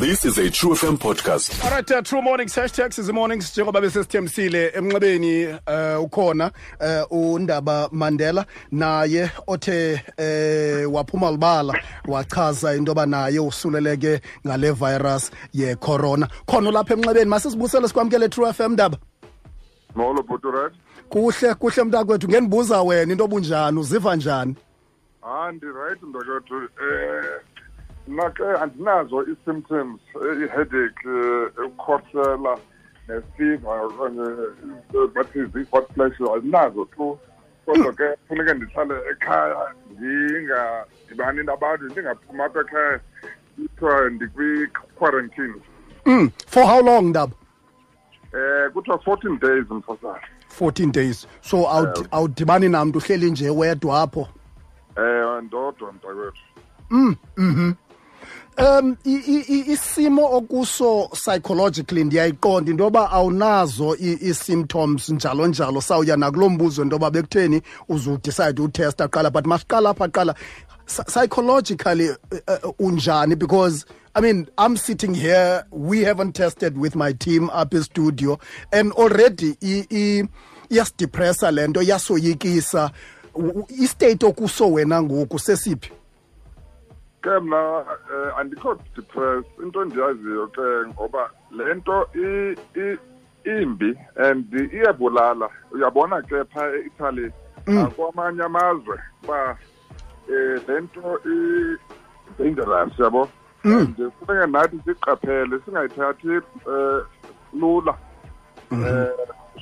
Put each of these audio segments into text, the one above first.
This is a True FM podcast. Alright, uh, True Mornings hashtags is mornings njengoba besesithembisile emnxebeni uh, ukhona uh, uNdaba Mandela naye othe uh, waphuma libala wachaza into yoba naye usuleleke ngale virus ye corona khona lapha emnxebeni masisibusele sikwamkele True FM Ndaba Molo Buturat. kuhle kuhle mntakwethu ngenibuza wena into obunjani uziva njani Ah ndi right mntakwethu. Eh i-symptoms i-headache eh, ukukhohlela nefever okanye bathi zi-hot flashes andinazo tu. Kodwa ke funeke ndihlale ekhaya ndingadibani nabantu ndingaphuma apha ekhaya kuthiwa ndikwi-quarantine. Mm. for how long Ndaba? Eh kuthiwa 14 days mfosana. 14 days. So awudibani namntu uhleli nje wedwa apho? Eh ndodwa mntakwethu. Um mhm i- isimo okuso psychologically ndiyayiqonda into yoba awunazo i- i-symptoms njalo njalo. Sawuya nakulo mbuzo into yoba bekutheni uzudicide utesta qala but masiqala apha qala Psy- psychologically uh, uh, unjani? Because I mean, I'm sitting here. We haven't tested with my team up in studio, and already i- i- iyasidepressa le nto iyasoyikisa U- u- istate okuso wena ngoku sesiphi? Ke mna eh, andikho depressed. Into endiyaziyo ke ngoba le nto imbi and iyabulala. Uyabona ke phaa e-italy nakwamanye amazwe uba um le nto i-dangerous yabo? And funeke nathi siqaphele singayithathi um lula. Uh,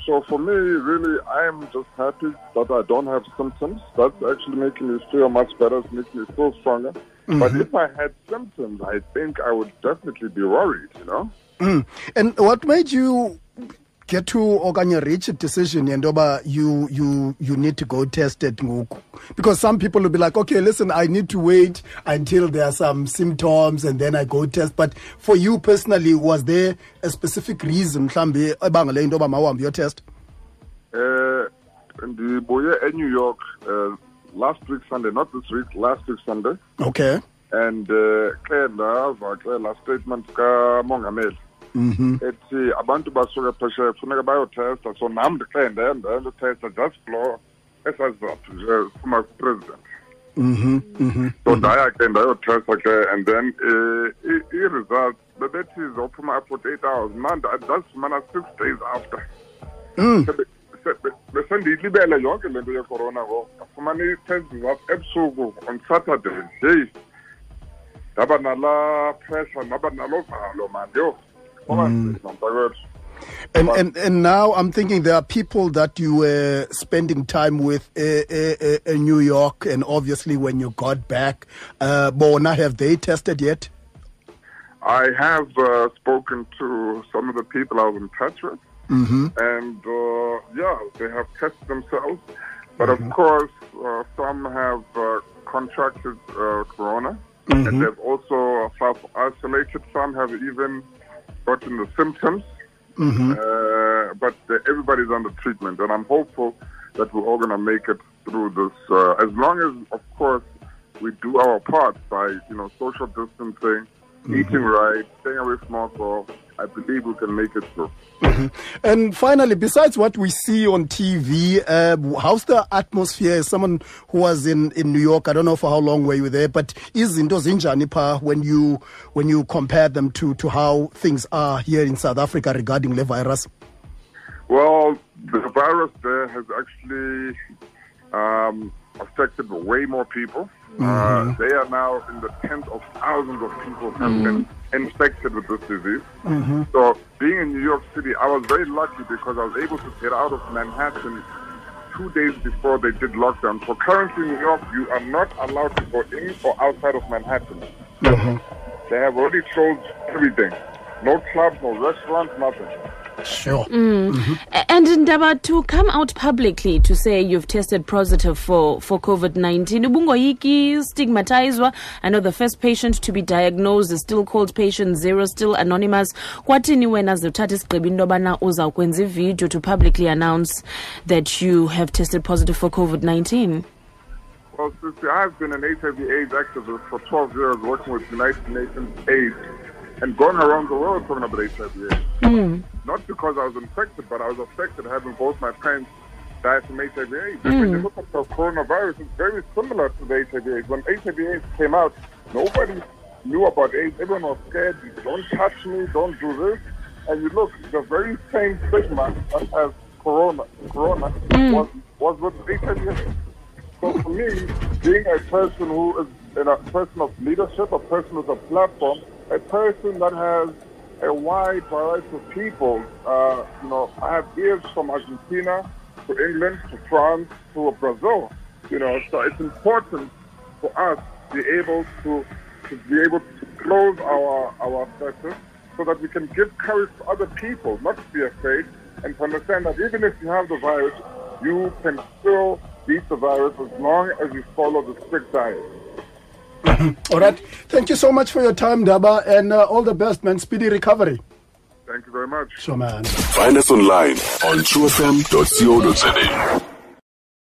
so for me, really, I am just happy that I don't have symptoms. That's actually making me feel much better. It's making me feel stronger. But if I had symptoms, I think I would definitely be worried. You know. Mm. And what made you get to okanye reach a decision yento yoba you you you need to go tested ngoku. Because some people will be like okay listen i need to wait until there are some symptoms and then i go test. But for you personally was there a specific reason mhlambi ebangele into yoba mawuhambe uyotest? Uh, ndibuye eNew York uh, last week Sunday, not this week, last week Sunday, okay. And uh, ke ndava ke la statement kamongameli ethi abantu basuka phesheya funeka bayotesta. So nam ndikhe ndende ndotesta just for esazizathu nje sifuna kupresident mhm mhm so ndaya ke ndayotesta ke and then uh, i-results bebethi zophuma forty-eight hours mna ndazifumana six days after. Sebe- besendiyilibele yonke le nto yecorona ngoku. Ndafumana i-test results ebusuku on saturday hey. Ndaba nala pressure ndaba nalo valo man yho mntakwethu And, and and now I'm thinking there are people that you were spending time with uh, uh, uh, in New York, and obviously when you got back, uh, Bona, have they tested yet? I have uh, spoken to some of the people I was in touch with, and uh, yeah, they have tested themselves. But of course, uh, some have uh, contracted uh, corona, and they've also self isolated. Some have even gotten the symptoms. Uh, but uh, everybody's under treatment, and I'm hopeful that we're all going to make it through this. Uh, as long as, of course, we do our part by you know social distancing, eating right, staying away from alcohol. I believe we can make it through. And finally, besides what we see on TV, uh, how's the atmosphere? As someone who was in, in New York, I don't know for how long were you there, but is into zinjani pha when you when you compare them to to how things are here in South Africa regarding the virus? Well, the virus there has actually um, affected way more people. Uh, mm-hmm. they are now in the tens of thousands of people have mm-hmm. been infected with this disease. Mm-hmm. So, being in New York City, I was very lucky because I was able to get out of Manhattan two days before they did lockdown. So, currently in New York, you are not allowed to go in or outside of Manhattan. They have already closed everything. No clubs, no restaurants, nothing. Sure. Mm. A- And Ndaba, to come out publicly to say you've tested positive for, for COVID 19, ubungoyiki stigmatized. I know the first patient to be diagnosed is still called patient zero, still anonymous. Kwatini wena zothatha isigqibo into yobana uzawukwenza ivideo to publicly announce that you have tested positive for COVID 19? Well, Sissy, I've been an HIV AIDS activist for 12 years working with United Nations AIDS. and going around the world talking about HIV. Hmm. Not because I was infected, but I was affected having both my parents die from HIV AIDS. And when you look at the coronavirus, it's very similar to the HIV AIDS. When HIV AIDS came out, nobody knew about AIDS. Everyone was scared. Don't touch me. Don't do this. And you look, the very same stigma as corona, corona hmm. was, was with HIV AIDS. So for me, being a person who is in a person of leadership, a person with a platform, a person that has a wide variety of people, uh, you know, I have ears from Argentina to England to France to Brazil, you know, so it's important for us to be able to, to be able to close our our circles so that we can give courage to other people, not to be afraid, and to understand that even if you have the virus, you can still beat the virus as long as you follow the strict diet. All right. Thank you so much for your time, Daba, and uh, all the best, man. Speedy recovery. Thank you very much. Sure, man. Find us online on truefm.co.za.